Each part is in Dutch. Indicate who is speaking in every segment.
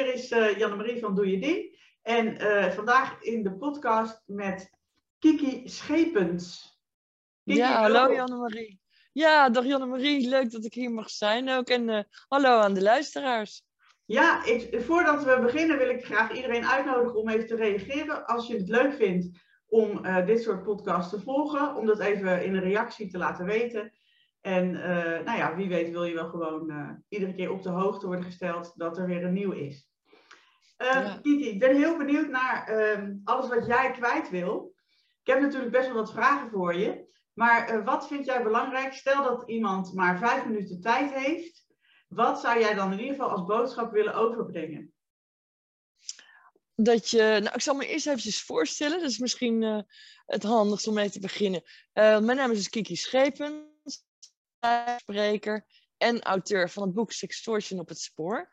Speaker 1: Hier is uh, Janne-Marie van Doe Je Ding. En uh, vandaag in de podcast met Kiki Schepens.
Speaker 2: Kiki, ja, hallo Janne-Marie. Ja, dag Janne-Marie. Leuk dat ik hier mag zijn ook. En uh, hallo aan de luisteraars.
Speaker 1: Ja, ik, voordat we beginnen wil ik graag iedereen uitnodigen om even te reageren. Als je het leuk vindt om dit soort podcasts te volgen, om dat even in een reactie te laten weten. En uh, nou ja, wie weet wil je wel gewoon uh, iedere keer op de hoogte worden gesteld dat er weer een nieuw is. Uh, Kiki, ik ben heel benieuwd naar ehm, alles wat jij kwijt wil. Ik heb natuurlijk best wel wat vragen voor je. Maar wat vind jij belangrijk? Stel dat iemand maar vijf minuten tijd heeft. Wat zou jij dan in ieder geval als boodschap willen overbrengen?
Speaker 2: Dat je, nou, ik zal me eerst even voorstellen. Dat is misschien het handigst om mee te beginnen. mijn naam is dus Kiki Schepen spreker en auteur van het boek Sextortion op het spoor.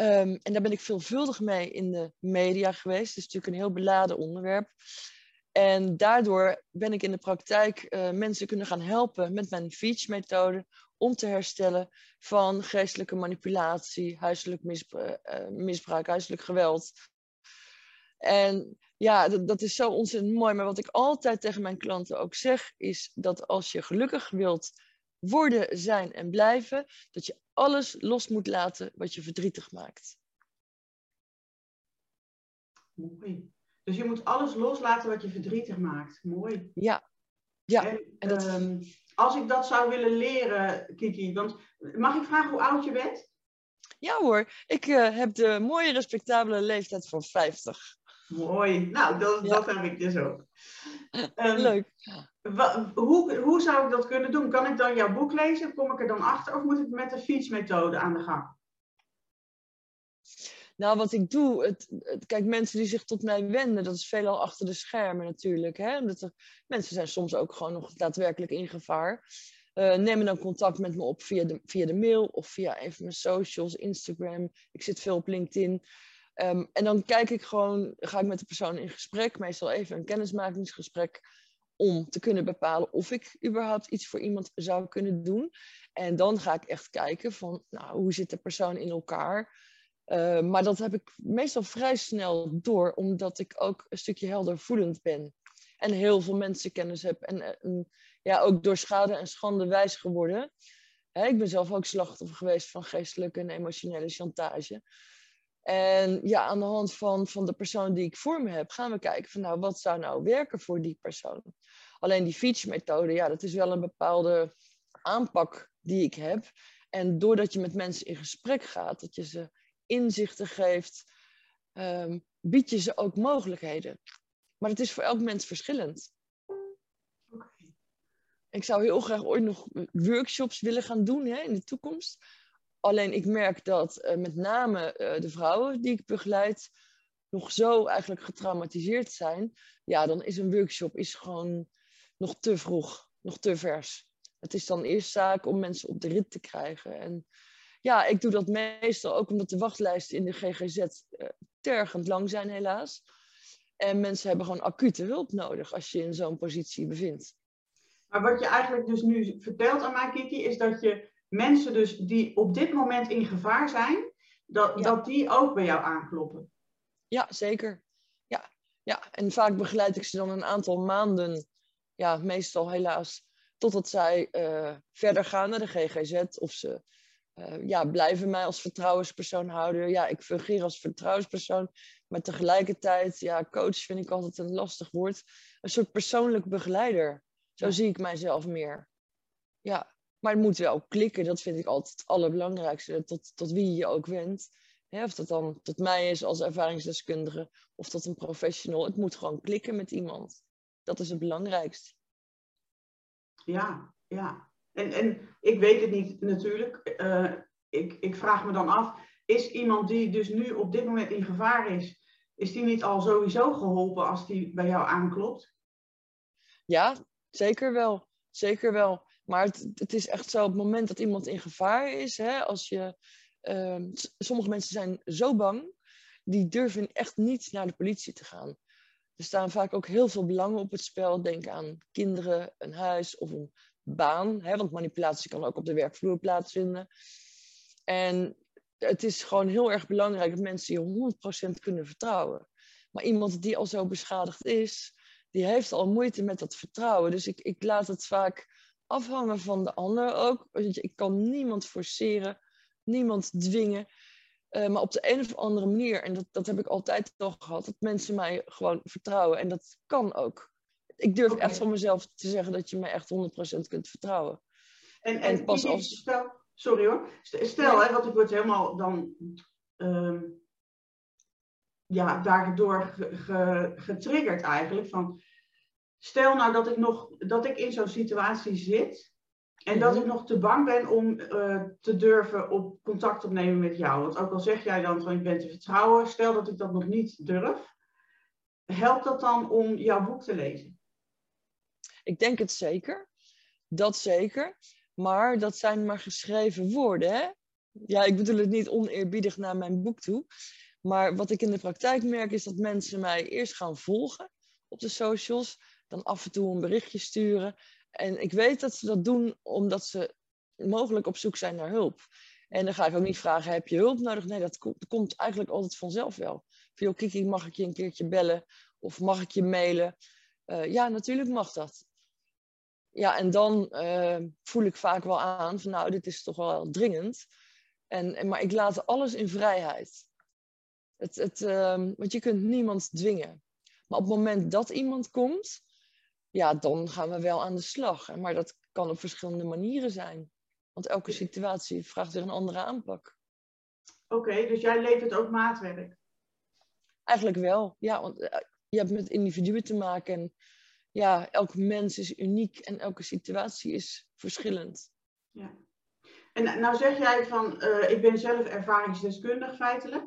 Speaker 2: Um, en daar ben ik veelvuldig mee in de media geweest. Het is natuurlijk een heel beladen onderwerp. En daardoor ben ik in de praktijk uh, mensen kunnen gaan helpen met mijn Feach-methode om te herstellen van geestelijke manipulatie, huiselijk misbruik, uh, misbruik huiselijk geweld. En ja, dat, dat, is zo ontzettend mooi. Maar wat ik altijd tegen mijn klanten ook zeg, is dat als je gelukkig wilt worden, zijn en blijven, dat je alles los moet laten wat je verdrietig maakt.
Speaker 1: Mooi. Dus je moet alles loslaten wat je verdrietig maakt. Mooi.
Speaker 2: Ja. ja.
Speaker 1: En, en dat... um, als ik dat zou willen leren, Kiki, want mag ik vragen hoe oud je bent?
Speaker 2: Ja hoor, ik uh, heb de mooie respectabele leeftijd van 50.
Speaker 1: Mooi. Nou, dat, ja. dat heb ik dus ook.
Speaker 2: Um, Leuk.
Speaker 1: Hoe, hoe zou ik dat kunnen doen? Kan ik dan jouw boek lezen? Kom ik er dan achter? Of moet ik met de fietsmethode aan de gang?
Speaker 2: Nou, wat ik doe, het, het, kijk, mensen die zich tot mij wenden, dat is veelal achter de schermen natuurlijk. Hè? Omdat er, mensen zijn soms ook gewoon nog daadwerkelijk in gevaar. Uh, neem dan contact met me op via de, via de mail of via een van mijn socials, Instagram. Ik zit veel op LinkedIn. Um, en dan kijk ik gewoon, ga ik met de persoon in gesprek, meestal even een kennismakingsgesprek om te kunnen bepalen of ik überhaupt iets voor iemand zou kunnen doen. En dan ga ik echt kijken van, nou, hoe zit de persoon in elkaar? Uh, maar dat heb ik meestal vrij snel door, omdat ik ook een stukje heldervoelend ben. En heel veel mensenkennis heb. En, en ja, ook door schade en schande wijs geworden. Hè, ik ben zelf ook slachtoffer geweest van geestelijke en emotionele chantage. En ja, aan de hand van, van de persoon die ik voor me heb, gaan we kijken van nou, wat zou nou werken voor die persoon. Alleen die feature-methode, ja, dat is wel een bepaalde aanpak die ik heb. En doordat je met mensen in gesprek gaat, dat je ze inzichten geeft, um, bied je ze ook mogelijkheden. Maar het is voor elk mens verschillend. Ik zou heel graag ooit nog workshops willen gaan doen hè, in de toekomst. Alleen ik merk dat uh, met name uh, de vrouwen die ik begeleid nog zo eigenlijk getraumatiseerd zijn. Ja, dan is een workshop is gewoon nog te vroeg, nog te vers. Het is dan eerst zaak om mensen op de rit te krijgen. En ja, ik doe dat meestal ook omdat de wachtlijsten in de GGZ uh, tergend lang zijn helaas. En mensen hebben gewoon acute hulp nodig als je in zo'n positie bevindt.
Speaker 1: Maar wat je eigenlijk dus nu vertelt aan mij, Kiki, is dat je mensen dus die op dit moment in gevaar zijn, dat, dat die ook bij jou aankloppen.
Speaker 2: Ja, zeker. Ja. ja, en vaak begeleid ik ze dan een aantal maanden, ja, meestal helaas, totdat zij uh, verder gaan naar de GGZ of ze uh, ja, blijven mij als vertrouwenspersoon houden. Ja, ik fungeer als vertrouwenspersoon, maar tegelijkertijd, ja, coach vind ik altijd een lastig woord. Een soort persoonlijk begeleider. Zo ja. zie ik mijzelf meer. Ja, maar het moet wel klikken, dat vind ik altijd het allerbelangrijkste. Tot, tot wie je ook wendt. of dat dan tot mij is als ervaringsdeskundige of tot een professional. Het moet gewoon klikken met iemand. Dat is het belangrijkste.
Speaker 1: Ja, ja. En, en ik weet het niet natuurlijk. Uh, ik, ik vraag me dan af, is iemand die dus nu op dit moment in gevaar is, is die niet al sowieso geholpen als die bij jou aanklopt?
Speaker 2: Ja, zeker wel. Zeker wel. Maar het, het, is echt zo op het moment dat iemand in gevaar is, hè, als je, uh, sommige mensen zijn zo bang, die durven echt niet naar de politie te gaan. Er staan vaak ook heel veel belangen op het spel. Denk aan kinderen, een huis of een baan. Hè, want manipulatie kan ook op de werkvloer plaatsvinden. En het is gewoon heel erg belangrijk dat mensen je 100% kunnen vertrouwen. Maar iemand die al zo beschadigd is, die heeft al moeite met dat vertrouwen. Dus ik, ik laat het vaak afhangen van de ander ook. Ik kan niemand forceren, niemand dwingen. Uh, maar op de een of andere manier, en dat, dat heb ik altijd al gehad, dat mensen mij gewoon vertrouwen. En dat kan ook. Ik durf echt van mezelf te zeggen dat je mij echt 100% kunt vertrouwen.
Speaker 1: En, en, pas als. Stel, sorry hoor. Stel, hè, want ik word helemaal dan. Uh, ja, daardoor ge, getriggerd eigenlijk. Van, stel nou dat ik, nog, dat ik in zo'n situatie zit. En dat mhm. ik nog te bang ben om uh, te durven op contact opnemen met jou. Want ook al zeg jij dan van ik ben te vertrouwen, stel dat ik dat nog niet durf. Helpt dat dan om jouw boek te lezen?
Speaker 2: Ik denk het zeker. Dat zeker. Maar dat zijn maar geschreven woorden. Hè? Ja, ik bedoel het niet oneerbiedig naar mijn boek toe. Maar wat ik in de praktijk merk is dat mensen mij eerst gaan volgen op de socials. Dan af en toe een berichtje sturen. En ik weet dat ze dat doen omdat ze mogelijk op zoek zijn naar hulp. En dan ga ik ook niet vragen, heb je hulp nodig? Nee, dat, komt eigenlijk altijd vanzelf wel. Van, Kiki, mag ik je een keertje bellen? Of mag ik je mailen? Uh, ja, natuurlijk mag dat. Ja, en dan uh, voel ik vaak wel aan van, nou, dit is toch wel dringend. En, maar ik laat alles in vrijheid. Het, het, uh, want je kunt niemand dwingen. Maar op het moment dat iemand komt, ja, dan gaan we wel aan de slag. Maar dat kan op verschillende manieren zijn. Want elke situatie vraagt weer een andere aanpak.
Speaker 1: Oké, dus jij levert ook maatwerk?
Speaker 2: Eigenlijk wel, ja. Want eh, je hebt met individuen te maken. En ja, elk mens is uniek en elke situatie is verschillend.
Speaker 1: Ja. En nou zeg jij van, uh, ik ben zelf ervaringsdeskundig feitelijk.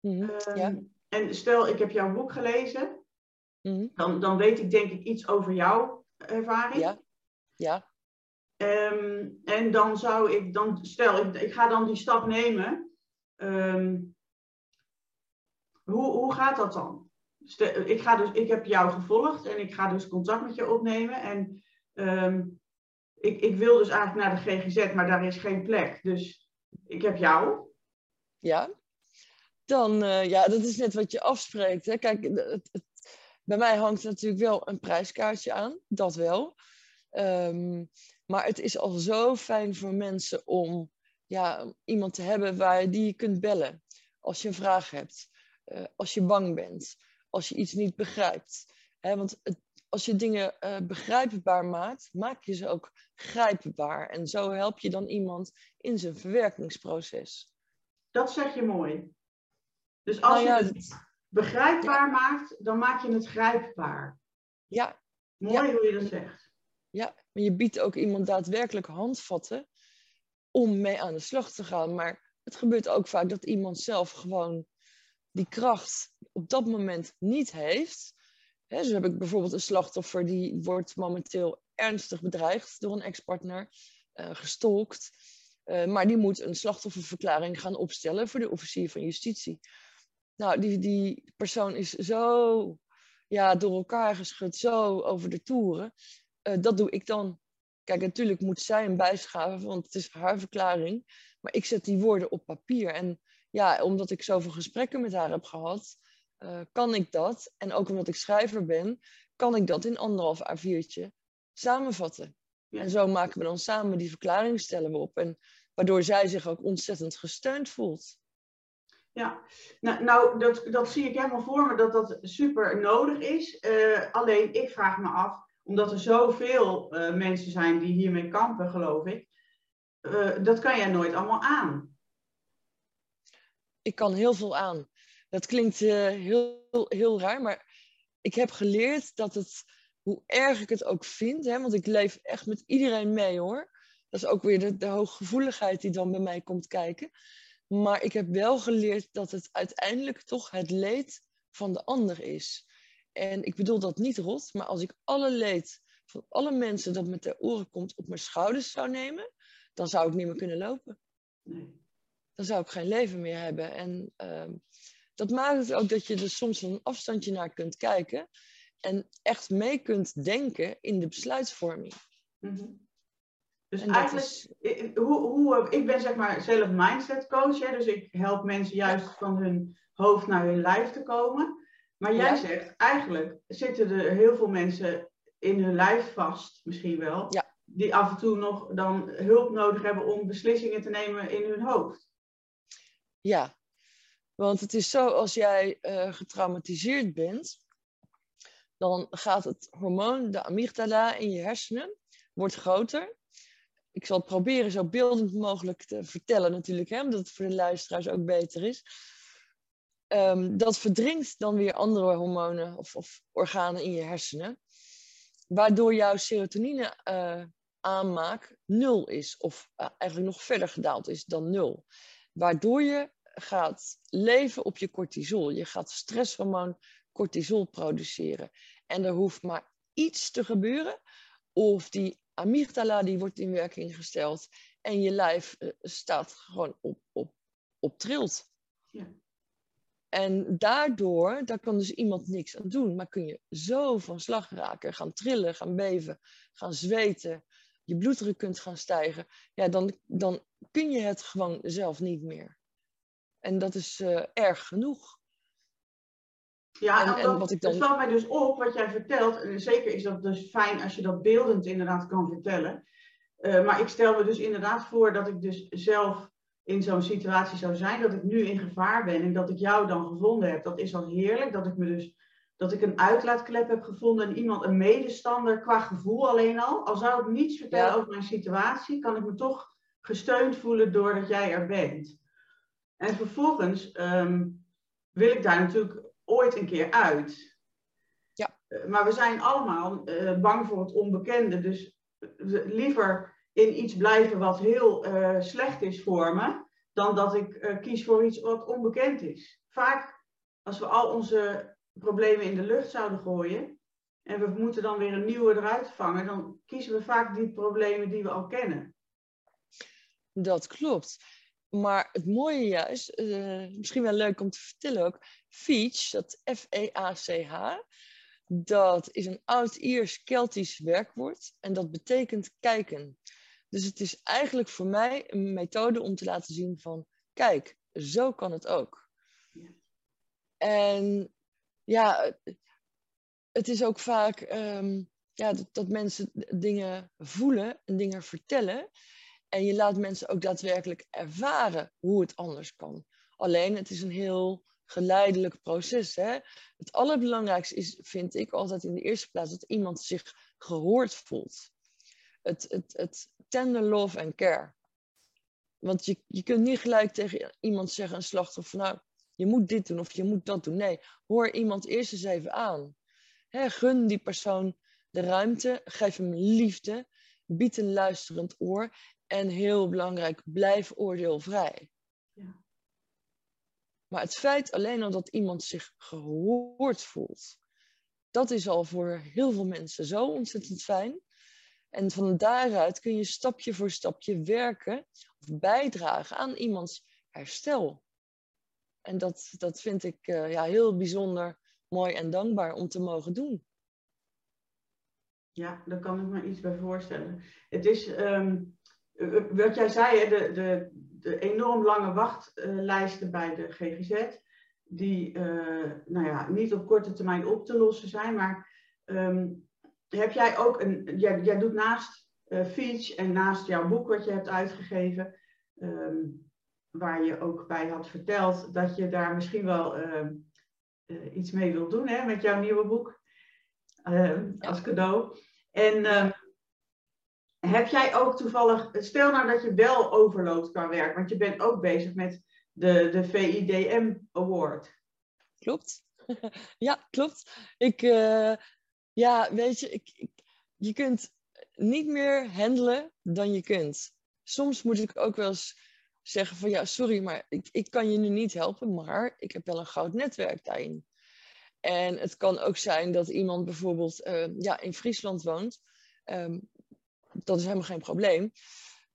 Speaker 1: Mm -hmm, ja. En stel, ik heb jouw boek gelezen. Mhm. dan, dan weet ik denk ik iets over jouw ervaring.
Speaker 2: Ja. ja.
Speaker 1: Ehm, en dan zou ik, dan, stel, ik, ik ga dan die stap nemen. Ehm, hoe, hoe gaat dat dan? Stel, ik, ga dus, ik heb jou gevolgd en ik ga dus contact met je opnemen. En ehm, ik, ik wil dus eigenlijk naar de GGZ, maar daar is geen plek. Dus ik heb jou.
Speaker 2: Ja. Dan, uh, ja, dat is net wat je afspreekt. Hè? Kijk, het, het, bij mij hangt natuurlijk wel een prijskaartje aan, dat wel. Um, maar het is al zo fijn voor mensen om ja, iemand te hebben waar die je kunt bellen. Als je een vraag hebt, uh, als je bang bent, als je iets niet begrijpt. Want het, als je dingen uh, begrijpbaar maakt, maak je ze ook grijpbaar. En zo help je dan iemand in zijn verwerkingsproces.
Speaker 1: Dat zeg je mooi. Dus als nou ja, je het begrijpbaar maakt, dan maak je het grijpbaar.
Speaker 2: Ja.
Speaker 1: Mooi hoe je dat zegt.
Speaker 2: Ja, maar je biedt ook iemand daadwerkelijk handvatten om mee aan de slag te gaan. Maar het gebeurt ook vaak dat iemand zelf gewoon die kracht op dat moment niet heeft. He, zo heb ik bijvoorbeeld een slachtoffer die wordt momenteel ernstig bedreigd door een ex-partner, uh, gestolkt. Uh, maar die moet een slachtofferverklaring gaan opstellen voor de officier van justitie. Nou, die, die persoon is zo ja, door elkaar geschud, zo over de toeren. Uh, dat doe ik dan. Kijk, natuurlijk moet zij een bijschaven, want het is haar verklaring. Maar ik zet die woorden op papier. En ja, omdat ik zoveel gesprekken met haar heb gehad, uh, kan ik dat. En ook omdat ik schrijver ben, kan ik dat in anderhalf A4'tje samenvatten. En zo maken we dan samen die verklaring stellen we op. En waardoor zij zich ook ontzettend gesteund voelt.
Speaker 1: Ja, nou, nou dat, dat zie ik helemaal voor me dat dat super nodig is. Uh, alleen ik vraag me af, omdat er zoveel uh, mensen zijn die hiermee kampen, geloof ik. Uh, dat kan jij nooit allemaal aan.
Speaker 2: Ik kan heel veel aan. Dat klinkt heel, heel raar, maar ik heb geleerd dat het, hoe erg ik het ook vind, hè, want ik leef echt met iedereen mee hoor. Dat is ook weer de, de hooggevoeligheid die dan bij mij komt kijken. Maar ik heb wel geleerd dat het uiteindelijk toch het leed van de ander is. En ik bedoel dat niet rot, maar als ik alle leed van alle mensen dat met de oren komt op mijn schouders zou nemen, dan zou ik niet meer kunnen lopen. Nee. Dan zou ik geen leven meer hebben. En uh, dat maakt het ook dat je er soms van een afstandje naar kunt kijken en echt mee kunt denken in de besluitvorming.
Speaker 1: Mm Dus eigenlijk, hoe, hoe, ik ben zeg maar zelf mindset coach, hè, dus ik help mensen juist van hun hoofd naar hun lijf te komen. Maar jij zegt, eigenlijk zitten er heel veel mensen in hun lijf vast, misschien wel,
Speaker 2: ja.
Speaker 1: die af en toe nog dan hulp nodig hebben om beslissingen te nemen in hun hoofd.
Speaker 2: Ja, want het is zo, als jij uh, getraumatiseerd bent, dan gaat het hormoon, de amygdala in je hersenen, wordt groter. Ik zal het proberen zo beeldend mogelijk te vertellen natuurlijk, hè, omdat het voor de luisteraars ook beter is. Um, dat verdringt dan weer andere hormonen of, of, organen in je hersenen, waardoor jouw serotonine uh, aanmaak nul is, of uh, eigenlijk nog verder gedaald is dan nul. Waardoor je gaat leven op je cortisol. Je gaat stresshormoon cortisol produceren. En er hoeft maar iets te gebeuren of die amygdala die wordt in werking gesteld en je lijf uh, staat gewoon op, op, op trilt.
Speaker 1: Ja.
Speaker 2: En daardoor, daar kan dus iemand niks aan doen, maar kun je zo van slag raken, gaan trillen, gaan beven, gaan zweten, je bloeddruk kunt gaan stijgen. Ja, dan, dan kun je het gewoon zelf niet meer. En dat is uh, erg genoeg.
Speaker 1: Ja, en, en, wat ik dan... het valt mij dus op wat jij vertelt. En zeker is dat dus fijn als je dat beeldend inderdaad kan vertellen. Uh, maar ik stel me dus inderdaad voor dat ik dus zelf in zo'n situatie zou zijn, dat ik nu in gevaar ben en dat ik jou dan gevonden heb. Dat is al heerlijk, dat ik me dus dat ik een uitlaatklep heb gevonden en iemand, een medestander, qua gevoel alleen al. Al zou ik niets vertellen over mijn situatie, kan ik me toch gesteund voelen doordat jij er bent. En vervolgens um, wil ik daar natuurlijk ooit een keer uit.
Speaker 2: Ja.
Speaker 1: Uh, maar we zijn allemaal uh, bang voor het onbekende. Dus liever in iets blijven wat heel uh, slecht is voor me, dan dat ik kies voor iets wat onbekend is. Vaak, als we al onze problemen in de lucht zouden gooien en we moeten dan weer een nieuwe eruit vangen, dan kiezen we vaak die problemen die we al kennen.
Speaker 2: Dat klopt. Maar het mooie juist, uh, misschien wel leuk om te vertellen ook, Feach, dat F-E-A-C-H, dat is een oud-Iers-Keltisch werkwoord en dat betekent kijken. Dus het is eigenlijk voor mij een methode om te laten zien van, kijk, zo kan het ook. Ja. En ja, het is ook vaak um, ja, dat, dat mensen dingen voelen en dingen vertellen. En je laat mensen ook daadwerkelijk ervaren hoe het anders kan. Alleen het is een heel geleidelijk proces. Hè? Het allerbelangrijkste is, vind ik altijd in de eerste plaats, dat iemand zich gehoord voelt. Het, het, het tender love en care. Want je, je kunt niet gelijk tegen iemand zeggen, een slachtoffer, nou, je moet dit doen of je moet dat doen. Nee, hoor iemand eerst eens even aan. Hè, gun die persoon de ruimte, geef hem liefde, bied een luisterend oor en heel belangrijk, blijf oordeelvrij. Maar het feit alleen al dat iemand zich gehoord voelt, dat is al voor heel veel mensen zo ontzettend fijn. En van daaruit kun je stapje voor stapje werken of bijdragen aan iemands herstel. En dat, dat vind ik uh, ja, heel bijzonder mooi en dankbaar om te mogen doen.
Speaker 1: Ja, daar kan ik me iets bij voorstellen. Het is, um, wat jij zei, hè, de, de, de enorm lange wachtlijsten bij de GGZ, die uh, nou ja, niet op korte termijn op te lossen zijn, maar um, heb jij ook een, jij, jij doet naast uh, Feach en naast jouw boek wat je hebt uitgegeven, um, waar je ook bij had verteld dat je daar misschien wel uh, uh, iets mee wilt doen hè, met jouw nieuwe boek als cadeau. En ehm, heb jij ook toevallig, stel nou dat je wel overloopt qua werk, want je bent ook bezig met de, de VIDM Award.
Speaker 2: Klopt. ja, klopt. Ik, uh, ja, weet je, ik, ik, je kunt niet meer handelen dan je kunt. Soms moet ik ook wel eens zeggen van ja, sorry, maar ik, ik kan je nu niet helpen, maar ik heb wel een groot netwerk daarin. En het kan ook zijn dat iemand bijvoorbeeld uh, ja, in Friesland woont. Um, dat is helemaal geen probleem.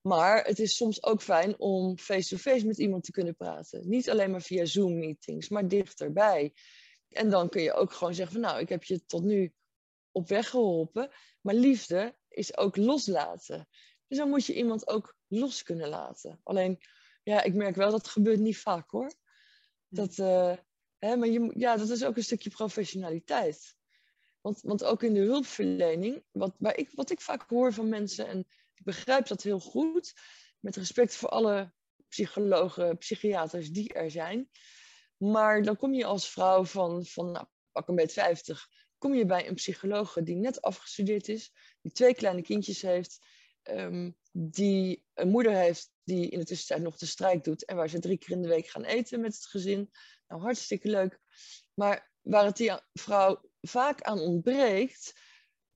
Speaker 2: Maar het is soms ook fijn om face-to-face met iemand te kunnen praten. Niet alleen maar via Zoom-meetings, maar dichterbij. En dan kun je ook gewoon zeggen van nou, ik heb je tot nu op weg geholpen. Maar liefde is ook loslaten. Dus dan moet je iemand ook los kunnen laten. Alleen, ja, ik merk wel dat gebeurt niet vaak hoor. Dat, uh, hè, maar je, ja, dat is ook een stukje professionaliteit. Want, want ook in de hulpverlening, wat, waar ik, wat ik vaak hoor van mensen, en ik begrijp dat heel goed, met respect voor alle psychologen, psychiaters die er zijn. Maar dan kom je als vrouw van, van nou, pak een beetje 50, kom je bij een psycholoog die net afgestudeerd is, die twee kleine kindjes heeft, um, die een moeder heeft die in de tussentijd nog de strijk doet en waar ze drie keer in de week gaan eten met het gezin. Nou, hartstikke leuk. Maar waar het die vrouw vaak aan ontbreekt,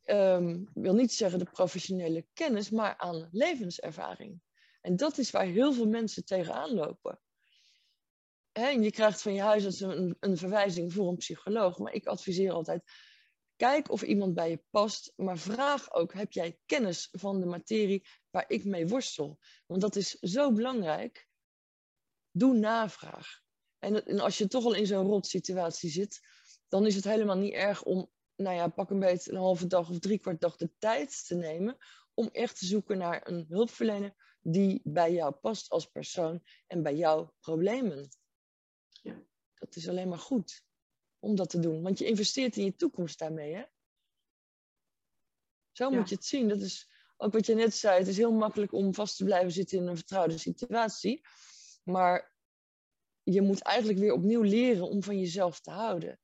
Speaker 2: um, wil niet zeggen de professionele kennis, maar aan levenservaring. En dat is waar heel veel mensen tegenaan lopen. en je krijgt van je huisarts een, een verwijzing voor een psycholoog, maar ik adviseer altijd, kijk of iemand bij je past, maar vraag ook, heb jij kennis van de materie waar ik mee worstel? Want dat is zo belangrijk. Doe navraag. En, en als je toch al in zo'n rot situatie zit, dan is het helemaal niet erg om, nou ja, pak een beetje een halve dag of drie kwart dag de tijd te nemen om echt te zoeken naar een hulpverlener die bij jou past als persoon en bij jouw problemen. Ja. Dat is alleen maar goed om dat te doen, want je investeert in je toekomst daarmee. Hè? Zo moet je het zien. Dat is ook wat je net zei. Het is heel makkelijk om vast te blijven zitten in een vertrouwde situatie. Maar je moet eigenlijk weer opnieuw leren om van jezelf te houden.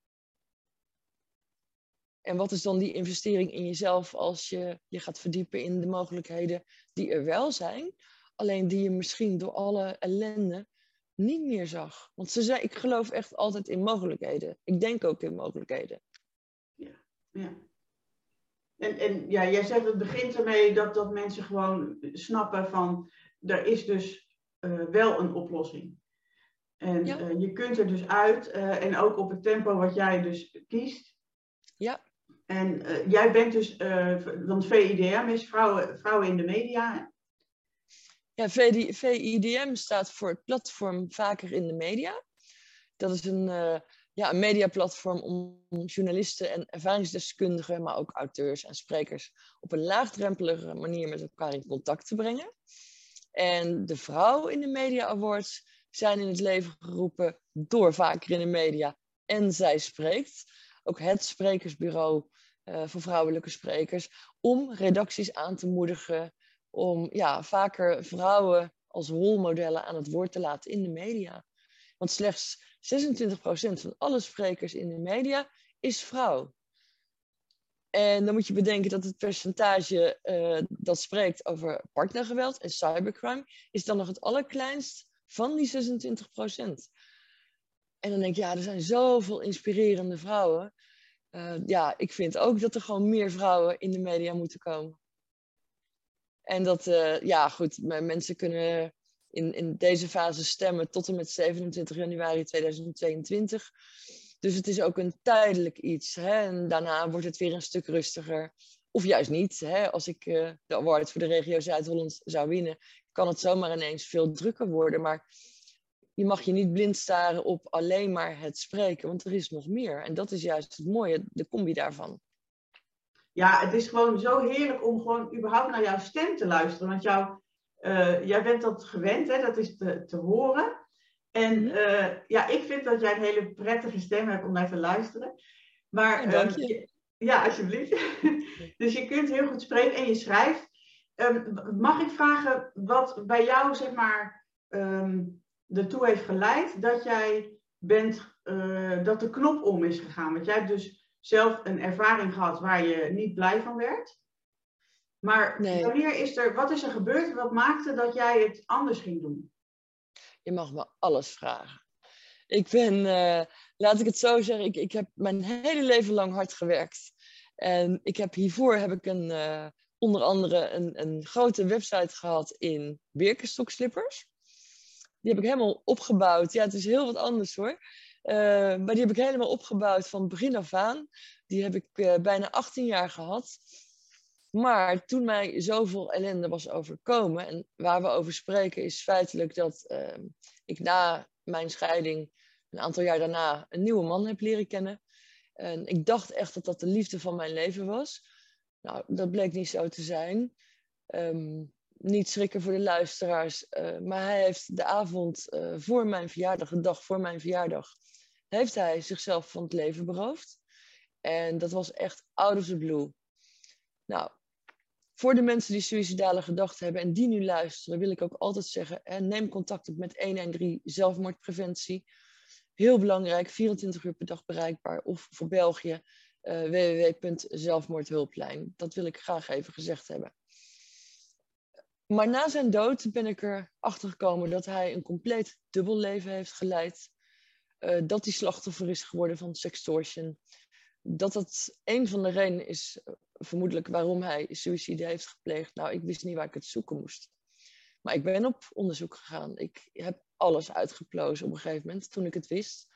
Speaker 2: En wat is dan die investering in jezelf als je je gaat verdiepen in de mogelijkheden die er wel zijn, alleen die je misschien door alle ellende niet meer zag? Want ze zei, ik geloof echt altijd in mogelijkheden. Ik denk ook in mogelijkheden.
Speaker 1: Ja, ja. En, en ja, jij zegt het begint ermee dat, dat mensen gewoon snappen van er is dus uh, wel een oplossing. En ja. uh, je kunt er dus uit uh, en ook op het tempo wat jij dus kiest.
Speaker 2: Ja.
Speaker 1: En uh, jij bent dus, uh, want VIDM is vrouwen, vrouwen in de media.
Speaker 2: Ja, VIDM staat voor het platform Vaker in de Media. Dat is een, uh, ja, een mediaplatform om journalisten en ervaringsdeskundigen, maar ook auteurs en sprekers op een laagdrempelige manier met elkaar in contact te brengen. En de Vrouw in de Media Awards zijn in het leven geroepen door Vaker in de Media en Zij Spreekt. Ook het sprekersbureau uh, voor vrouwelijke sprekers, om redacties aan te moedigen, om ja, vaker vrouwen als rolmodellen aan het woord te laten in de media. Want slechts 26% van alle sprekers in de media is vrouw. En dan moet je bedenken dat het percentage uh, dat spreekt over partnergeweld en cybercrime is dan nog het allerkleinst van die 26%. En dan denk je, ja, er zijn zoveel inspirerende vrouwen. Uh, ja, ik vind ook dat er gewoon meer vrouwen in de media moeten komen. En dat, uh, ja, goed, mensen kunnen in, in deze fase stemmen tot en met 27 januari 2022. Dus het is ook een tijdelijk iets. Hè? En daarna wordt het weer een stuk rustiger. Of juist niet. Hè? Als ik uh, de award voor de regio Zuid-Holland zou winnen, kan het zomaar ineens veel drukker worden. Maar je mag je niet blind staren op alleen maar het spreken, want er is nog meer. En dat is juist het mooie, de combi daarvan.
Speaker 1: Ja, het is gewoon zo heerlijk om gewoon überhaupt naar jouw stem te luisteren. Want jou, uh, jij bent dat gewend, hè? dat is te, te horen. En uh, ja, ik vind dat jij een hele prettige stem hebt om naar te luisteren. Maar,
Speaker 2: ja, dank je.
Speaker 1: Uh, ja, alsjeblieft. dus je kunt heel goed spreken en je schrijft. Um, mag ik vragen wat bij jou, zeg maar, um, ertoe heeft geleid dat jij bent, uh, dat de knop om is gegaan. Want jij hebt dus zelf een ervaring gehad waar je niet blij van werd. Maar nee. wanneer is er, wat is er gebeurd? Wat maakte dat jij het anders ging doen?
Speaker 2: Je mag me alles vragen. Ik ben, uh, laat ik het zo zeggen, ik, ik heb mijn hele leven lang hard gewerkt. En ik heb hiervoor heb ik een, uh, onder andere een, een grote website gehad in Birkenstock-slippers. Die heb ik helemaal opgebouwd. Ja, het is heel wat anders hoor. Uh, maar die heb ik helemaal opgebouwd van begin af aan. Die heb ik uh, bijna 18 jaar gehad. Maar toen mij zoveel ellende was overkomen, en waar we over spreken, is feitelijk dat uh, ik na mijn scheiding, een aantal jaar daarna, een nieuwe man heb leren kennen. En ik dacht echt dat dat de liefde van mijn leven was. Nou, dat bleek niet zo te zijn. Um, niet schrikken voor de luisteraars, uh, maar hij heeft de avond uh, voor mijn verjaardag, de dag voor mijn verjaardag, heeft hij zichzelf van het leven beroofd. En dat was echt out of the blue. Nou, voor de mensen die suïcidale gedachten hebben en die nu luisteren, wil ik ook altijd zeggen: neem contact op met 113 zelfmoordpreventie. Heel belangrijk, 24 uur per dag bereikbaar. Of voor België, uh, www.zelfmoordhulplijn. Dat wil ik graag even gezegd hebben. Maar na zijn dood ben ik erachter gekomen dat hij een compleet dubbel leven heeft geleid. Uh, dat hij slachtoffer is geworden van sextortion. Dat dat een van de redenen is, uh, vermoedelijk, waarom hij suïcide heeft gepleegd. Nou, ik wist niet waar ik het zoeken moest. Maar ik ben op onderzoek gegaan. Ik heb alles uitgeplozen op een gegeven moment, toen ik het wist.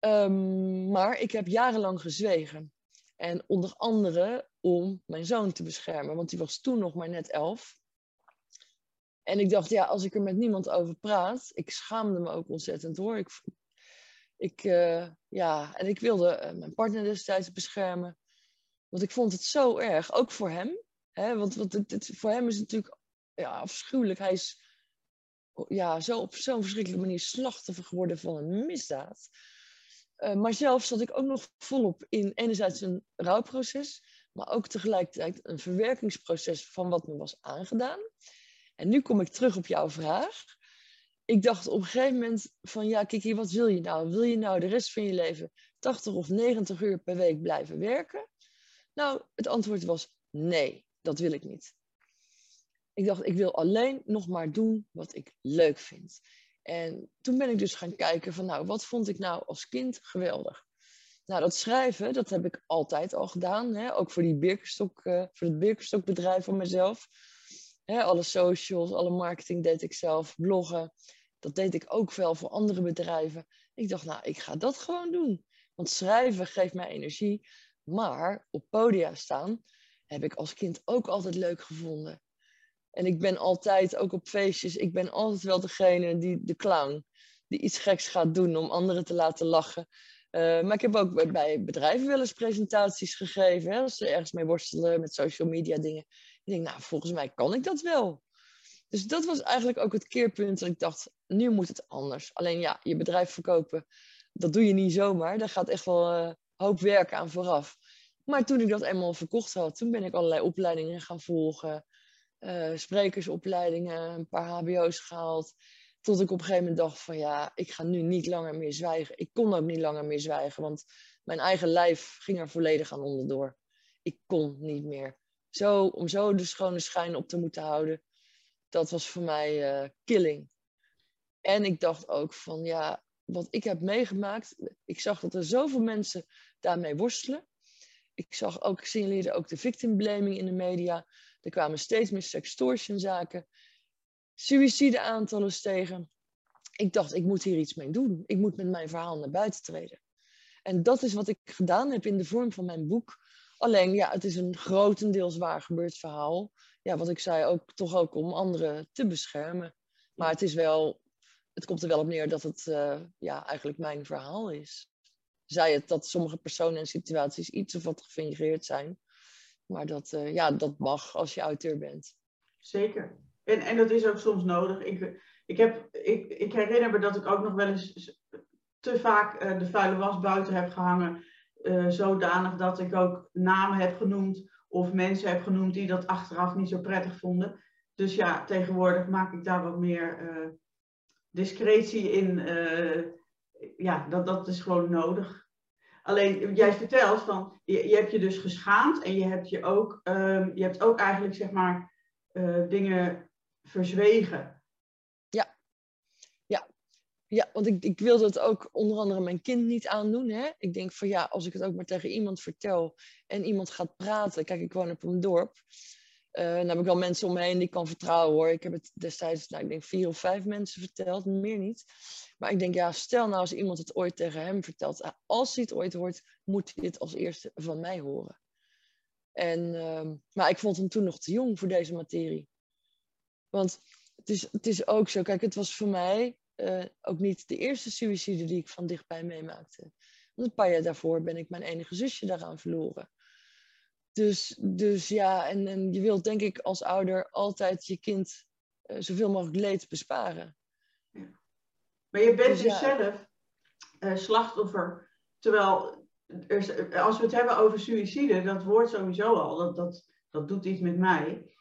Speaker 2: Um, maar ik heb jarenlang gezwegen. En onder andere om mijn zoon te beschermen, want die was toen nog maar net elf. En ik dacht, ja, als ik er met niemand over praat, ik schaamde me ook ontzettend hoor. Ik, ik, uh, ja, en ik wilde uh, mijn partner destijds beschermen. Want ik vond het zo erg, ook voor hem. Hè? Want, het, voor hem is het natuurlijk ja, afschuwelijk. Hij is ja, zo op zo'n verschrikkelijke manier slachtoffer geworden van een misdaad. Uh, maar zelf zat ik ook nog volop in enerzijds een rouwproces, maar ook tegelijkertijd een verwerkingsproces van wat me was aangedaan. En nu kom ik terug op jouw vraag. Ik dacht op een gegeven moment van ja, Kiki, wat wil je nou? Wil je nou de rest van je leven 80 of 90 uur per week blijven werken? Nou, het antwoord was nee, dat wil ik niet. Ik dacht, ik wil alleen nog maar doen wat ik leuk vind. En toen ben ik dus gaan kijken van nou, wat vond ik nou als kind geweldig? Nou, dat schrijven, dat heb ik altijd al gedaan. Hè? Ook voor, die Birkenstok, uh, voor het Birkenstokbedrijf van mezelf. Hè, alle socials, alle marketing deed ik zelf, bloggen. Dat deed ik ook wel voor andere bedrijven. Ik dacht, nou, ik ga dat gewoon doen. Want schrijven geeft mij energie. Maar op podia staan heb ik als kind ook altijd leuk gevonden. En ik ben altijd, ook op feestjes, ik ben altijd wel degene die, de clown, die iets geks gaat doen om anderen te laten lachen. Uh, maar ik heb ook bij bedrijven wel eens presentaties gegeven, als ze ergens mee worstelen met social media dingen. Ik denk, nou, volgens mij kan ik dat wel. Dus dat was eigenlijk ook het keerpunt dat ik dacht, nu moet het anders. Alleen ja, je bedrijf verkopen, dat doe je niet zomaar. Daar gaat echt wel een uh, hoop werk aan vooraf. Maar toen ik dat eenmaal verkocht had, toen ben ik allerlei opleidingen gaan volgen. Uh, sprekersopleidingen, een paar hbo's gehaald. Tot ik op een gegeven moment dacht van ja, ik ga nu niet langer meer zwijgen. Ik kon ook niet langer meer zwijgen, want mijn eigen lijf ging er volledig aan onderdoor. Ik kon niet meer. Zo, om zo de schone schijn op te moeten houden, dat was voor mij uh, killing. En ik dacht ook van ja, wat ik heb meegemaakt, ik zag dat er zoveel mensen daarmee worstelen. Ik zag ook, ik signaleerde ook de victim blaming in de media. Er kwamen steeds meer sextortionzaken. Suïcideaantallen stegen. Ik dacht, ik moet hier iets mee doen. Ik moet met mijn verhaal naar buiten treden. En dat is wat ik gedaan heb in de vorm van mijn boek. Alleen, ja, het is een grotendeels waar gebeurd verhaal. Ja, wat ik zei, ook toch ook om anderen te beschermen. Maar het is wel, het komt er wel op neer dat het uh, ja, eigenlijk mijn verhaal is. Zij het dat sommige personen en situaties iets of wat gefingeerd zijn. Maar dat, uh, ja, dat mag als je auteur bent.
Speaker 1: Zeker. En, en dat is ook soms nodig. Ik, ik, heb, ik, ik herinner me dat ik ook nog wel eens te vaak uh, de vuile was buiten heb gehangen. Uh, zodanig dat ik ook namen heb genoemd of mensen heb genoemd die dat achteraf niet zo prettig vonden. Dus ja, tegenwoordig maak ik daar wat meer uh, discretie in. ja, dat, dat is gewoon nodig. Alleen jij vertelt van, je, je hebt je dus geschaamd en je hebt je ook, um, je hebt ook eigenlijk zeg maar dingen verzwegen.
Speaker 2: Ja, want ik, ik wilde het ook onder andere mijn kind niet aandoen. Hè? Ik denk van ja, als ik het ook maar tegen iemand vertel en iemand gaat praten. Kijk, ik woon op een dorp. Uh, dan heb ik wel mensen om me heen die ik kan vertrouwen hoor. Ik heb het destijds, nou, ik denk vier of vijf mensen verteld, meer niet. Maar ik denk, ja, stel nou als iemand het ooit tegen hem vertelt. Ah, als hij het ooit hoort, moet hij het als eerste van mij horen. En, uh, maar ik vond hem toen nog te jong voor deze materie. Want het is, het is ook zo, kijk, het was voor mij uh, ook niet de eerste suïcide die ik van dichtbij meemaakte. Want een paar jaar daarvoor ben ik mijn enige zusje daaraan verloren. Dus, dus ja, en, en je wilt denk ik als ouder altijd je kind uh, zoveel mogelijk leed besparen. Ja.
Speaker 1: Maar je bent dus, dus zelf uh, slachtoffer. Terwijl, er, als we het hebben over suïcide, dat woord sowieso al, dat, dat, dat doet iets met mij.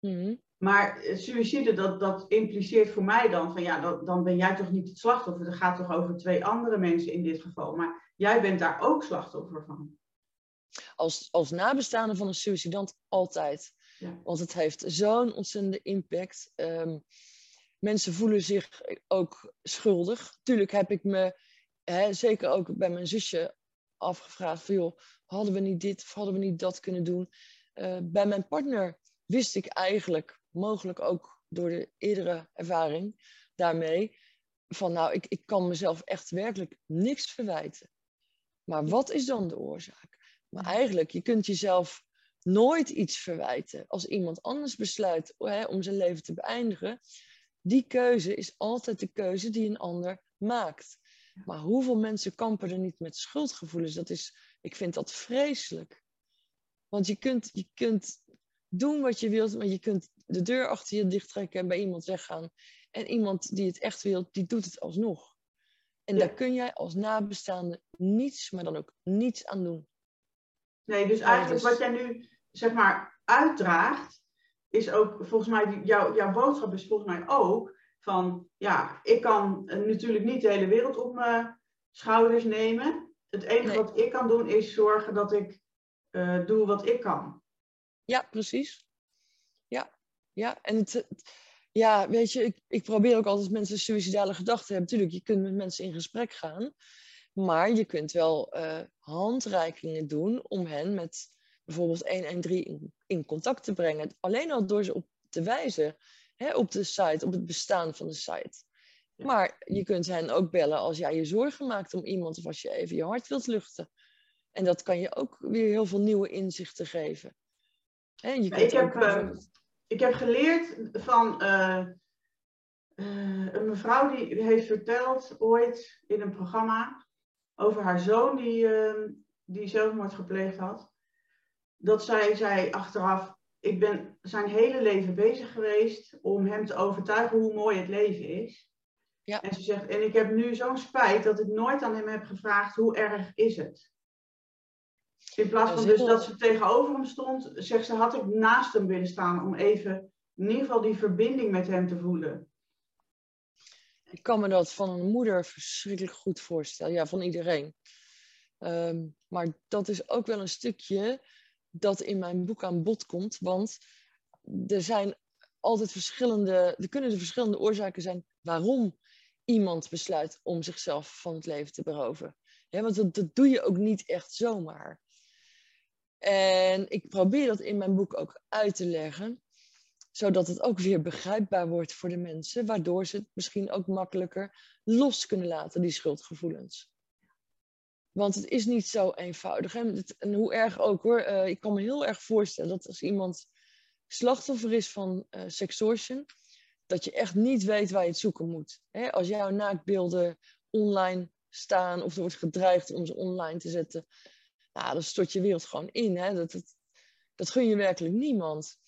Speaker 1: Mm Maar uh, suïcide, dat, dat impliceert voor mij dan van ja, dat, dan ben jij toch niet het slachtoffer. Dat gaat toch over twee andere mensen in dit geval. Maar jij bent daar ook slachtoffer van.
Speaker 2: Als, als nabestaande van een suïcidant altijd. Want het heeft zo'n ontzettende impact. Um, mensen voelen zich ook schuldig. Tuurlijk heb ik me, hè, zeker ook bij mijn zusje, afgevraagd van joh, hadden we niet dit of hadden we niet dat kunnen doen. Uh, bij mijn partner wist ik eigenlijk, mogelijk ook door de eerdere ervaring daarmee, van nou, ik, ik kan mezelf echt werkelijk niks verwijten. Maar wat is dan de oorzaak? Maar eigenlijk, je kunt jezelf nooit iets verwijten. Als iemand anders besluit hè, om zijn leven te beëindigen, die keuze is altijd de keuze die een ander maakt. Maar hoeveel mensen kampen er niet met schuldgevoelens? Dat is, ik vind dat vreselijk. Want je kunt, je kunt doen wat je wilt, maar je kunt de deur achter je dichttrekken en bij iemand weggaan. En iemand die het echt wil, die doet het alsnog. En daar kun jij als nabestaande niets, maar dan ook niets aan doen.
Speaker 1: Nee, dus eigenlijk wat jij nu zeg maar uitdraagt, is ook volgens mij, jouw, jouw boodschap is volgens mij ook van, ja, ik kan natuurlijk niet de hele wereld op mijn schouders nemen. Het enige wat ik kan doen is zorgen dat ik uh, doe wat ik kan.
Speaker 2: Ja, precies. Ja, ja. En het, ja, weet je, ik, ik probeer ook altijd mensen suïcidale gedachten hebben. Tuurlijk, je kunt met mensen in gesprek gaan. Maar je kunt wel uh, handreikingen doen om hen met bijvoorbeeld 113 in, in contact te brengen. Alleen al door ze op te wijzen hè, op de site, op het bestaan van de site. Maar je kunt hen ook bellen als jij je zorgen maakt om iemand of als je even je hart wilt luchten. En dat kan je ook weer heel veel nieuwe inzichten geven.
Speaker 1: Hè, je ik, heb, uh, ik heb geleerd van uh, uh, een mevrouw die heeft verteld ooit in een programma over haar zoon die, ehm, die zelfmoord gepleegd had dat zij zei achteraf, ik ben zijn hele leven bezig geweest om hem te overtuigen hoe mooi het leven is. Ja. En ze zegt, en ik heb nu zo'n spijt dat ik nooit aan hem heb gevraagd, hoe erg is het? In plaats van dus dat ze tegenover hem stond, zegt ze, had ik naast hem willen staan om even in ieder geval die verbinding met hem te voelen.
Speaker 2: Ik kan me dat van een moeder verschrikkelijk goed voorstellen. Ja, van iedereen. Um, maar dat is ook wel een stukje dat in mijn boek aan bod komt. Want er zijn altijd verschillende, er kunnen er verschillende oorzaken zijn waarom iemand besluit om zichzelf van het leven te beroven. want dat, dat doe je ook niet echt zomaar. En ik probeer dat in mijn boek ook uit te leggen, zodat het ook weer begrijpbaar wordt voor de mensen, waardoor ze het misschien ook makkelijker los kunnen laten, die schuldgevoelens. Want het is niet zo eenvoudig. En hoe erg ook hoor. Uh, ik kan me heel erg voorstellen dat als iemand slachtoffer is van uh, sextortion, dat je echt niet weet waar je het zoeken moet. Hè? Als jouw naaktbeelden online staan of er wordt gedreigd om ze online te zetten, nou, dan stort je wereld gewoon in. Hè? Dat, dat, dat gun je werkelijk niemand.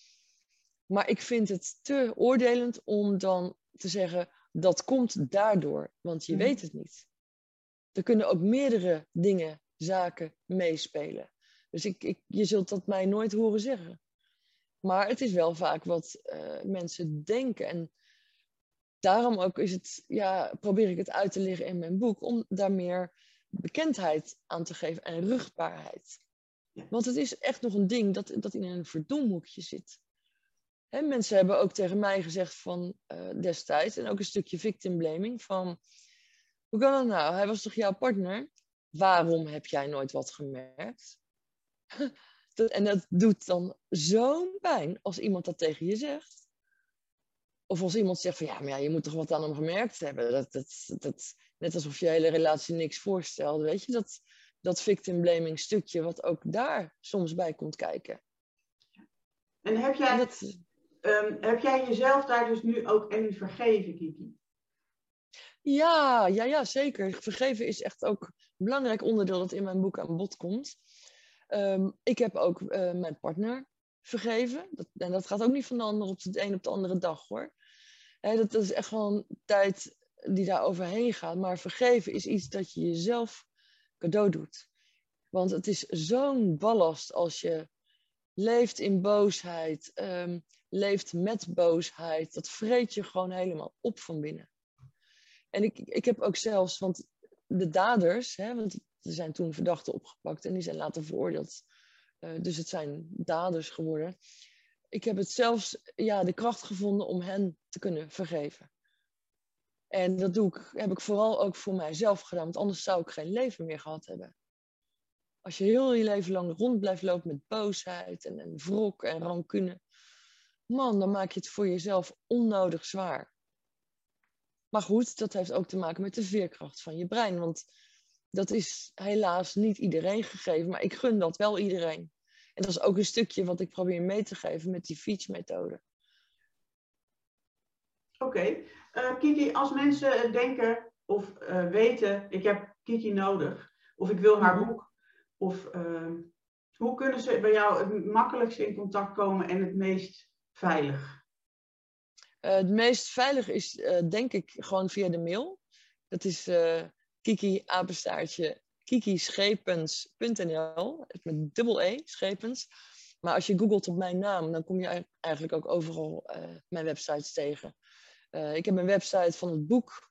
Speaker 2: Maar ik vind het te oordelend om dan te zeggen dat komt daardoor, want je mhm. weet het niet er kunnen ook meerdere dingen, zaken meespelen. Dus ik, ik, je zult dat mij nooit horen zeggen. Maar het is wel vaak wat uh, mensen denken. En daarom ook is het, ja, probeer ik het uit te leggen in mijn boek, om daar meer bekendheid aan te geven en rugbaarheid. Want het is echt nog een ding dat, dat in een verdomhoekje zit. Hè, mensen hebben ook tegen mij gezegd van uh, destijds, en ook een stukje victim blaming, van hoe kan dat nou? Hij was toch jouw partner? Waarom heb jij nooit wat gemerkt? en dat doet dan zo'n pijn als iemand dat tegen je zegt. Of als iemand zegt van ja, maar ja, je moet toch wat aan hem gemerkt hebben. Dat, dat, dat, net alsof je hele relatie niks voorstelde. Weet je, dat, dat victim blaming stukje wat ook daar soms bij komt kijken.
Speaker 1: En heb jij, dat, um, heb jij jezelf daar dus nu ook in vergeven, Kiki?
Speaker 2: Ja, ja, ja, zeker. Vergeven is echt ook een belangrijk onderdeel dat in mijn boek aan bod komt. Ehm, ik heb ook eh, mijn partner vergeven. Dat, en dat gaat ook niet van de ander op de een op de andere dag hoor. Dat, is echt wel tijd die daar overheen gaat. Maar vergeven is iets dat je jezelf cadeau doet. Want het is zo'n ballast als je leeft in boosheid, um, leeft met boosheid. Dat vreet je gewoon helemaal op van binnen. En ik, ik heb ook zelfs, want de daders, hè, want er zijn toen verdachten opgepakt en die zijn later veroordeeld. Uh, dus het zijn daders geworden. Ik heb het zelfs ja, de kracht gevonden om hen te kunnen vergeven. En dat doe ik, heb ik vooral ook voor mijzelf gedaan, want anders zou ik geen leven meer gehad hebben. Als je heel je leven lang rond blijft lopen met boosheid en, en wrok en rancune, man, dan maak je het voor jezelf onnodig zwaar. Maar goed, dat heeft ook te maken met de veerkracht van je brein. Want dat is helaas niet iedereen gegeven, maar ik gun dat wel iedereen. En dat is ook een stukje wat ik probeer mee te geven met die fietsmethode.
Speaker 1: Oké. Eh, Kiki, als mensen denken of uh, weten, ik heb Kiki nodig, of ik wil haar mhm. boek, of uh, hoe kunnen ze bij jou het makkelijkst in contact komen en het meest veilig?
Speaker 2: Uh, het meest veilig is denk ik gewoon via de mail. Dat is kiki apenstaartje kikischepens.nl met dubbel E, schepens. Maar als je googelt op mijn naam, dan kom je eigenlijk ook overal mijn websites tegen. Uh, ik heb een website van het boek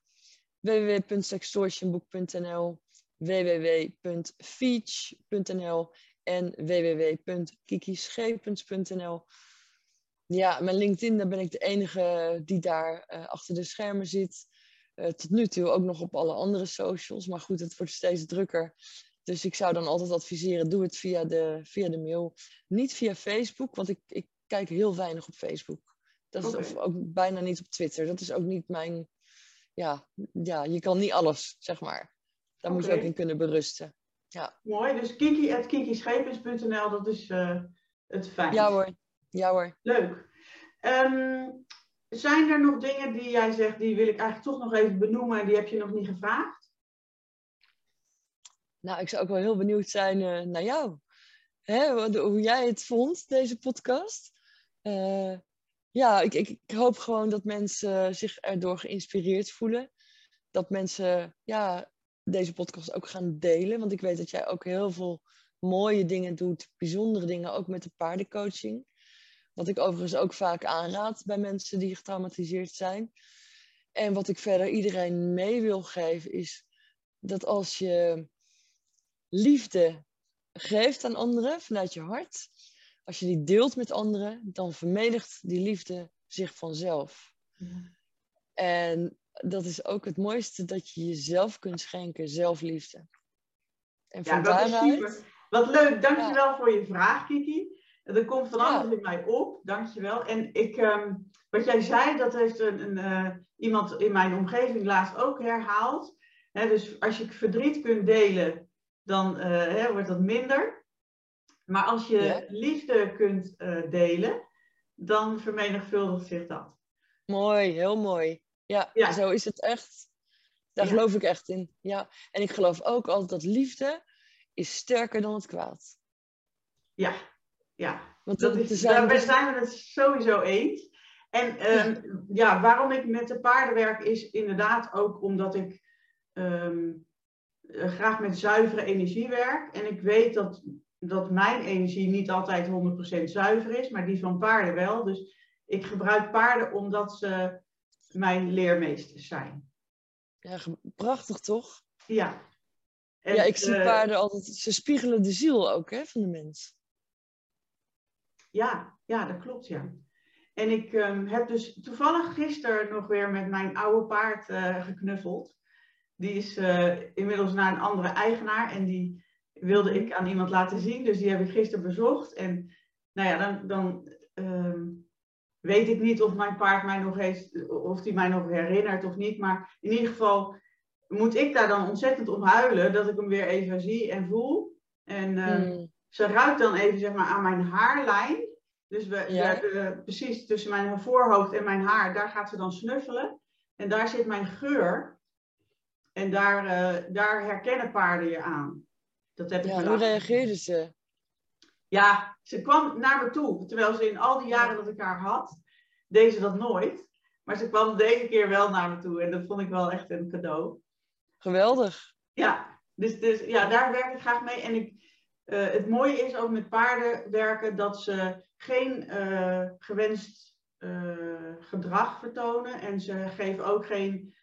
Speaker 2: www.sextortionboek.nl www.feach.nl en www.kikischepens.nl Ja, mijn LinkedIn, daar ben ik de enige die daar uh, achter de schermen zit. Uh, tot nu toe ook nog op alle andere socials. Maar goed, het wordt steeds drukker. Dus ik zou dan altijd adviseren, doe het via de, via de mail. Niet via Facebook, want ik, ik kijk heel weinig op Facebook. Dat is okay. ook bijna niet op Twitter. Dat is ook niet mijn. Ja, ja je kan niet alles, zeg maar. Daar okay. moet je ook in kunnen berusten. Ja.
Speaker 1: Mooi, dus kiki.kikischepens.nl, dat is uh, het fijn.
Speaker 2: Ja hoor, ja hoor.
Speaker 1: Leuk. Um, zijn er nog dingen die jij zegt, die wil ik eigenlijk toch nog even benoemen en die heb je nog niet gevraagd?
Speaker 2: Nou, ik zou ook wel heel benieuwd zijn uh, naar jou. Hè, hoe jij het vond, deze podcast. Uh, ja, ik, ik, ik, hoop gewoon dat mensen zich erdoor geïnspireerd voelen. Dat mensen ja, deze podcast ook gaan delen. Want ik weet dat jij ook heel veel mooie dingen doet, bijzondere dingen, ook met de paardencoaching. Wat ik overigens ook vaak aanraad bij mensen die getraumatiseerd zijn. En wat ik verder iedereen mee wil geven is dat als je liefde geeft aan anderen vanuit je hart, als je die deelt met anderen, dan vermenigt die liefde zich vanzelf. Ja. En dat is ook het mooiste dat je jezelf kunt schenken, zelfliefde.
Speaker 1: En van ja, dat daaruit... is super. Wat leuk, dankjewel ja. voor je vraag, Kiki. Er komt van alles in mij op, dankjewel. En ik, um, wat jij zei, dat heeft een, een uh, iemand in mijn omgeving laatst ook herhaald. He, dus als je verdriet kunt delen, dan uh, wordt dat minder. Maar als je ja. liefde kunt uh, delen, dan vermenigvuldigt zich dat.
Speaker 2: Mooi, heel mooi. Ja, ja. zo is het echt. Daar ja. geloof ik echt in. Ja. En ik geloof ook altijd dat liefde is sterker dan het kwaad.
Speaker 1: Ja, ja. Want dat is, zijn daarbij zijn we het sowieso eens. En um, ja. waarom ik met de paarden werk is inderdaad ook omdat ik um, graag met zuivere energie werk. En ik weet dat dat mijn energie niet altijd 100% zuiver is, maar die van paarden wel. Dus ik gebruik paarden omdat ze mijn leermeesters zijn.
Speaker 2: Ja, prachtig toch?
Speaker 1: Ja.
Speaker 2: En, ja, ik zie uh, paarden altijd, ze spiegelen de ziel ook hè, van de mens.
Speaker 1: Ja, ja, dat klopt ja. En ik um, heb dus toevallig gisteren nog weer met mijn oude paard uh, geknuffeld. Die is uh, inmiddels naar een andere eigenaar en die wilde ik aan iemand laten zien. Dus die heb ik gisteren bezocht. En nou ja, dan, dan um, weet ik niet of mijn paard mij nog heeft, of die mij nog herinnert of niet. Maar in ieder geval moet ik daar dan ontzettend om huilen dat ik hem weer even zie en voel. En um, hmm. ze ruikt dan even zeg maar aan mijn haarlijn. Dus we, ja. we, precies tussen mijn voorhoofd en mijn haar, daar gaat ze dan snuffelen. En daar zit mijn geur. En daar, uh, daar herkennen paarden je aan. Dat heb ik
Speaker 2: ja, hoe reageerden ze?
Speaker 1: Ja, ze kwam naar me toe. Terwijl ze in al die jaren dat ik haar had, deed ze dat nooit. Maar ze kwam deze keer wel naar me toe. En dat vond ik wel echt een cadeau.
Speaker 2: Geweldig.
Speaker 1: Ja, dus, dus ja, daar werk ik graag mee. En ik, uh, het mooie is ook met paarden werken dat ze geen uh, gewenst uh, gedrag vertonen. En ze geven ook geen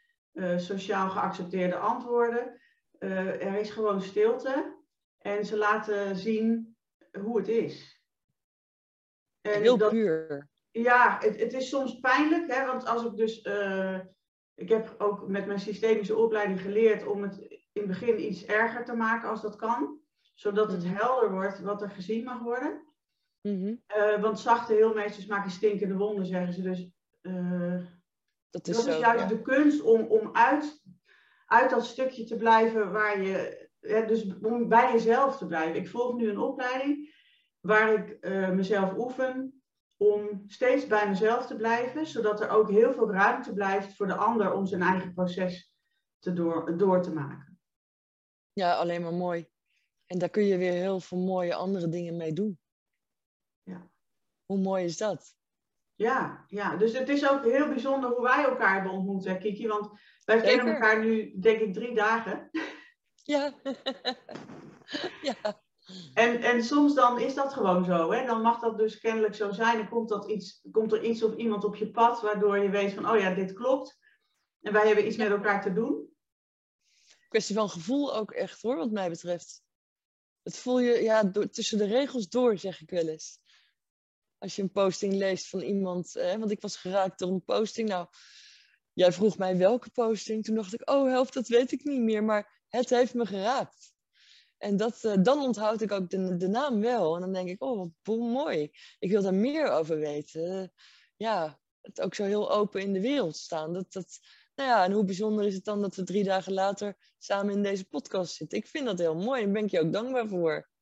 Speaker 1: sociaal geaccepteerde antwoorden. er is gewoon stilte. En ze laten zien hoe het is.
Speaker 2: En Heel dat, puur.
Speaker 1: Ja, het, het, is soms pijnlijk, hè, want als ik dus. Ik heb ook met mijn systemische opleiding geleerd om het in het begin iets erger te maken als dat kan, zodat het mhm. helder wordt wat er gezien mag worden. Mm -hmm. want zachte heelmeesters maken stinkende wonden, zeggen ze. Dus uh, dat is, dat is juist de kunst om, om uit, uit dat stukje te blijven waar je ja, dus om bij jezelf te blijven. Ik volg nu een opleiding waar ik uh, mezelf oefen om steeds bij mezelf te blijven, zodat er ook heel veel ruimte blijft voor de ander om zijn eigen proces te door, door te maken.
Speaker 2: Ja, alleen maar mooi. En daar kun je weer heel veel mooie andere dingen mee doen. Hoe mooi is dat?
Speaker 1: Ja, ja, dus het is ook heel bijzonder hoe wij elkaar hebben ontmoet, hè, Kiki? Want wij kennen elkaar nu, denk ik, drie dagen.
Speaker 2: Ja.
Speaker 1: ja. En, en soms dan is dat gewoon zo. Hè? Dan mag dat dus kennelijk zo zijn. Dan komt, dat iets, komt er iets of iemand op je pad waardoor je weet van, oh ja, dit klopt. En wij hebben iets met elkaar te doen.
Speaker 2: Kwestie van gevoel ook echt hoor, wat mij betreft. Het voel je ja, door, tussen de regels door, zeg ik wel eens. Als je een posting leest van iemand, hè, want ik was geraakt door een posting. Nou, jij vroeg mij welke posting. Toen dacht ik, oh helft, dat weet ik niet meer. Maar het heeft me geraakt. En dat, uh, dan onthoud ik ook de, de naam wel. En dan denk ik, oh, wat mooi. Ik wil daar meer over weten. ja, het ook zo heel open in de wereld staan. Dat, dat, nou ja, en hoe bijzonder is het dan dat we drie dagen later samen in deze podcast zitten. Ik vind dat heel mooi en ben ik je ook dankbaar voor.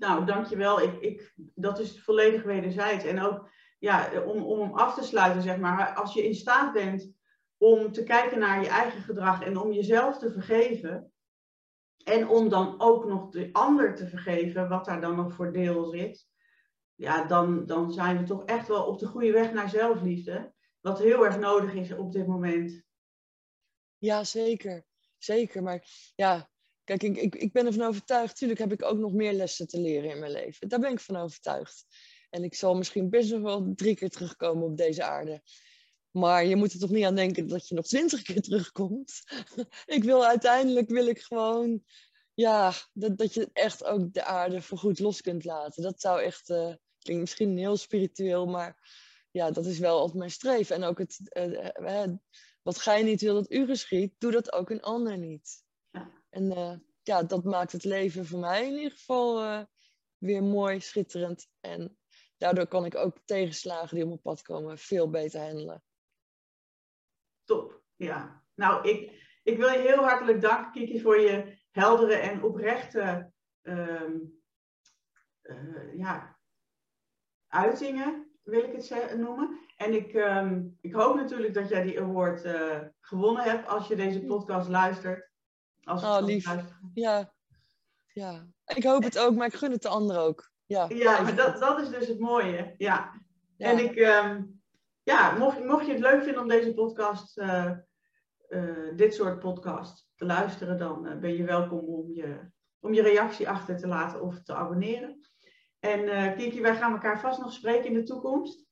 Speaker 1: Nou, dankjewel. Ik, ik, dat is volledig wederzijds. En ook ja, om, om af te sluiten, zeg maar. Als je in staat bent om te kijken naar je eigen gedrag en om jezelf te vergeven. En om dan ook nog de ander te vergeven, wat daar dan nog voor deel zit. Ja, dan, dan zijn we toch echt wel op de goede weg naar zelfliefde. Wat heel erg nodig is op dit moment.
Speaker 2: Ja, zeker. Zeker. Maar ja, kijk, ik, ik, ik ben ervan overtuigd. Tuurlijk heb ik ook nog meer lessen te leren in mijn leven. Daar ben ik van overtuigd. En ik zal misschien best nog wel drie keer terugkomen op deze aarde. Maar je moet er toch niet aan denken dat je nog twintig keer terugkomt. ik wil uiteindelijk wil ik gewoon, ja, dat, dat je echt ook de aarde voorgoed los kunt laten. Dat zou echt, uh, klinkt misschien heel spiritueel, maar ja, dat is wel altijd mijn streven. En ook het, uh, wat gij niet wil dat u geschiet, doe dat ook een ander niet. En ja, dat maakt het leven voor mij in ieder geval weer mooi, schitterend. En daardoor kan ik ook tegenslagen die op mijn pad komen veel beter handelen.
Speaker 1: Top, ja. Nou, ik, ik wil je heel hartelijk danken, Kiki, voor je heldere en oprechte ehm, eh, ja, uitingen, wil ik het noemen. En ik, ehm, ik hoop natuurlijk dat jij die award uh, gewonnen hebt als je deze podcast luistert.
Speaker 2: Als oh, lief. Ja. ja, ik hoop het ook, maar ik gun het de anderen ook. Ja,
Speaker 1: ja maar dat, dat is dus het mooie. Ja. ja. En ik, um, ja, mocht, mocht je het leuk vinden om deze podcast, uh, uh, dit soort podcast te luisteren, dan uh, ben je welkom om je, om je reactie achter te laten of te abonneren. En Kiki, wij gaan elkaar vast nog spreken in de toekomst.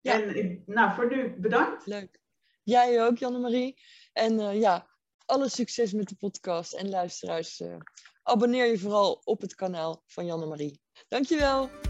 Speaker 1: Ja. En nou, voor nu bedankt.
Speaker 2: Leuk. Jij ook, Janne-Marie. En ja, alle succes met de podcast. En luisteraars, abonneer je vooral op het kanaal van Janne-Marie. Dankjewel.